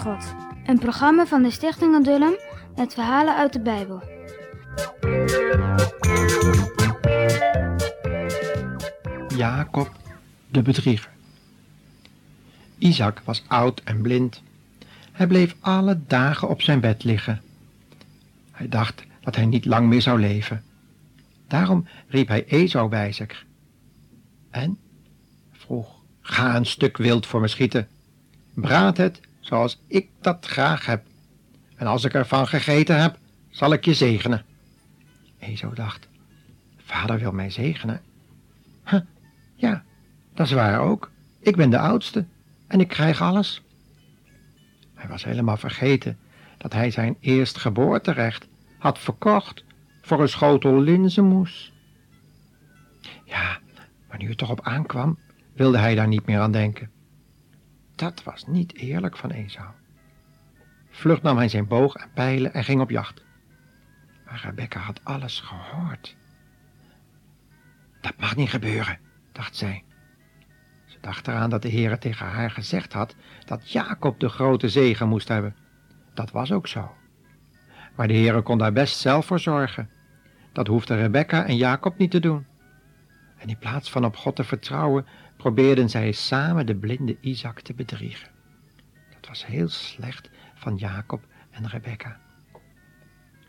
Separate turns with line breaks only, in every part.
God. Een programma van de Stichting Adullam met verhalen uit de Bijbel.
Jacob de bedrieger. Isaac was oud en blind. Hij bleef alle dagen op zijn bed liggen. Hij dacht dat hij niet lang meer zou leven. Daarom riep hij Esau bij zich. En vroeg, ga een stuk wild voor me schieten. Braad het zoals ik dat graag heb. En als ik ervan gegeten heb, zal ik je zegenen. Esau dacht, vader wil mij zegenen. Ja, dat is waar ook. Ik ben de oudste en ik krijg alles. Hij was helemaal vergeten dat hij zijn eerstgeboorterecht had verkocht voor een schotel linzenmoes. Ja, maar nu het toch op aankwam, wilde hij daar niet meer aan denken. Dat was niet eerlijk van Esau. Vlug nam hij zijn boog en pijlen en ging op jacht. Maar Rebecca had alles gehoord. Dat mag niet gebeuren, dacht zij. Ze dacht eraan dat de Heer tegen haar gezegd had dat Jacob de grote zegen moest hebben. Dat was ook zo. Maar de Heer kon daar best zelf voor zorgen. Dat hoefde Rebecca en Jacob niet te doen. En in plaats van op God te vertrouwen, probeerden zij samen de blinde Isaac te bedriegen. Dat was heel slecht van Jacob en Rebecca.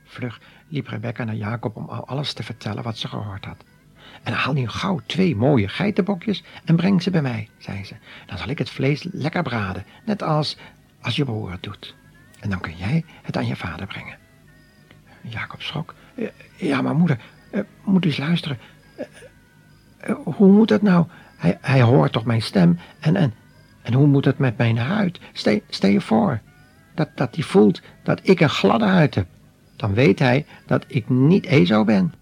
Vlug liep Rebecca naar Jacob om al alles te vertellen wat ze gehoord had. En haal nu gauw twee mooie geitenbokjes en breng ze bij mij, zei ze. Dan zal ik het vlees lekker braden, net als als je broer het doet. En dan kun jij het aan je vader brengen. Jacob schrok. Eh, ja, maar moeder, eh, moet eens luisteren. Eh, hoe moet dat nou? Hij, hij hoort toch mijn stem en, en, en hoe moet het met mijn huid? Stel, je voor dat, dat hij voelt dat ik een gladde huid heb. Dan weet hij dat ik niet Ezo ben.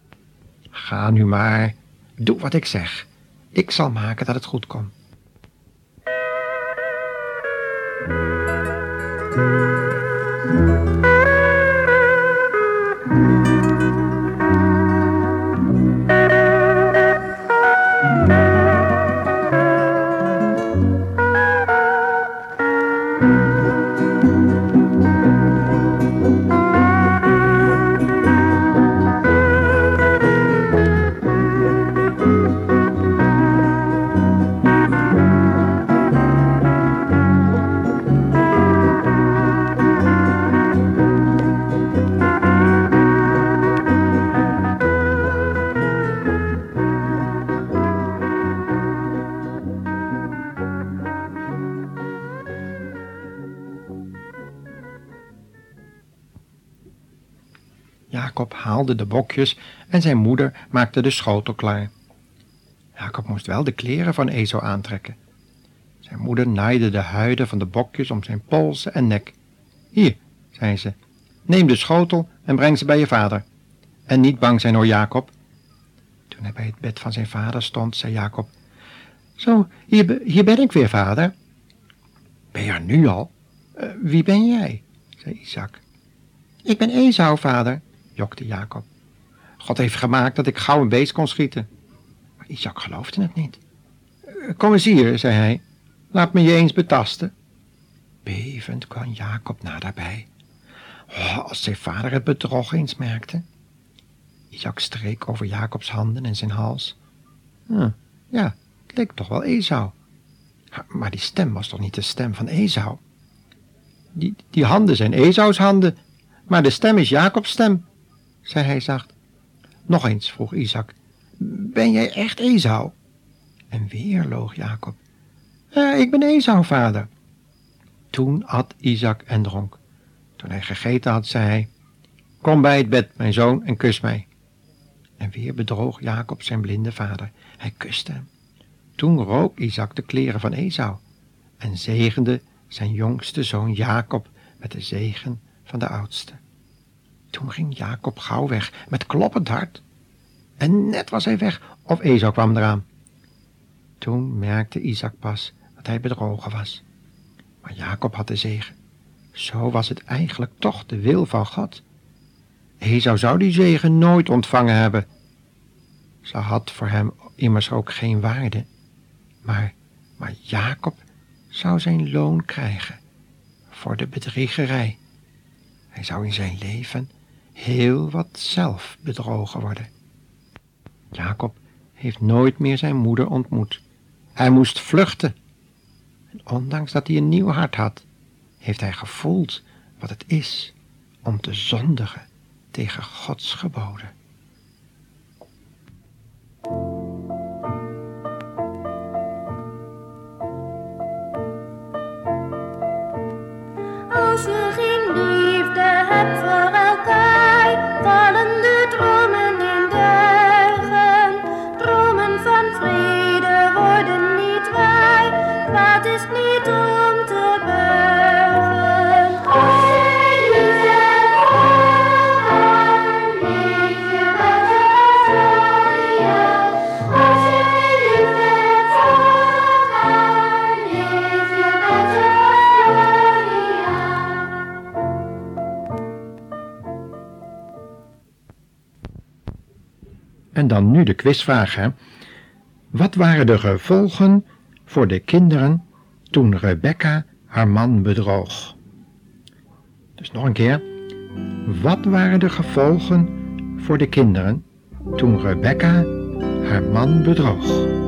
Ga nu maar, doe wat ik zeg. Ik zal maken dat het goed komt. Jacob haalde de bokjes en zijn moeder maakte de schotel klaar. Jacob moest wel de kleren van Ezo aantrekken. Zijn moeder naaide de huiden van de bokjes om zijn polsen en nek. Hier, zei ze, neem de schotel en breng ze bij je vader. En niet bang zijn hoor, Jacob. Toen hij bij het bed van zijn vader stond, zei Jacob, Zo, hier, ben ik weer, vader. Ben je er nu al? Uh, wie ben jij? zei Isaac. Ik ben Esau, vader, jokte Jacob. God heeft gemaakt dat ik gauw een beest kon schieten. Maar Isaac geloofde het niet. Kom eens hier, zei hij. Laat me je eens betasten. Bevend kwam Jacob naderbij. Oh, als zijn vader het bedrog eens merkte. Isaac streek over Jacobs handen en zijn hals. Hm, ja, het leek toch wel Esau. Maar die stem was toch niet de stem van Esau? Die, die handen zijn Esau's handen, maar de stem is Jacobs stem zei hij zacht. Nog eens, vroeg Isaac. Ben jij echt Esau? En weer loog Jacob. Ja, ik ben Esau, vader. Toen at Isaac en dronk. Toen hij gegeten had, zei hij, Kom bij het bed, mijn zoon, en kus mij. En weer bedroog Jacob zijn blinde vader. Hij kuste hem. Toen rook Isaac de kleren van Esau en zegende zijn jongste zoon Jacob met de zegen van de oudste. Toen ging Jacob gauw weg met kloppend hart. En net was hij weg of Esau kwam eraan. Toen merkte Isaac pas dat hij bedrogen was. Maar Jacob had de zegen. Zo was het eigenlijk toch de wil van God. Esau zou die zegen nooit ontvangen hebben. Ze had voor hem immers ook geen waarde. Maar, maar Jacob zou zijn loon krijgen voor de bedriegerij. Hij zou in zijn leven heel wat zelf bedrogen worden. Jacob heeft nooit meer zijn moeder ontmoet. Hij moest vluchten. En ondanks dat hij een nieuw hart had, heeft hij gevoeld wat het is om te zondigen tegen Gods geboden. En dan nu de quizvraag. Wat waren de gevolgen voor de kinderen toen Rebecca haar man bedroog? Dus nog een keer. Wat waren de gevolgen voor de kinderen toen Rebecca haar man bedroog?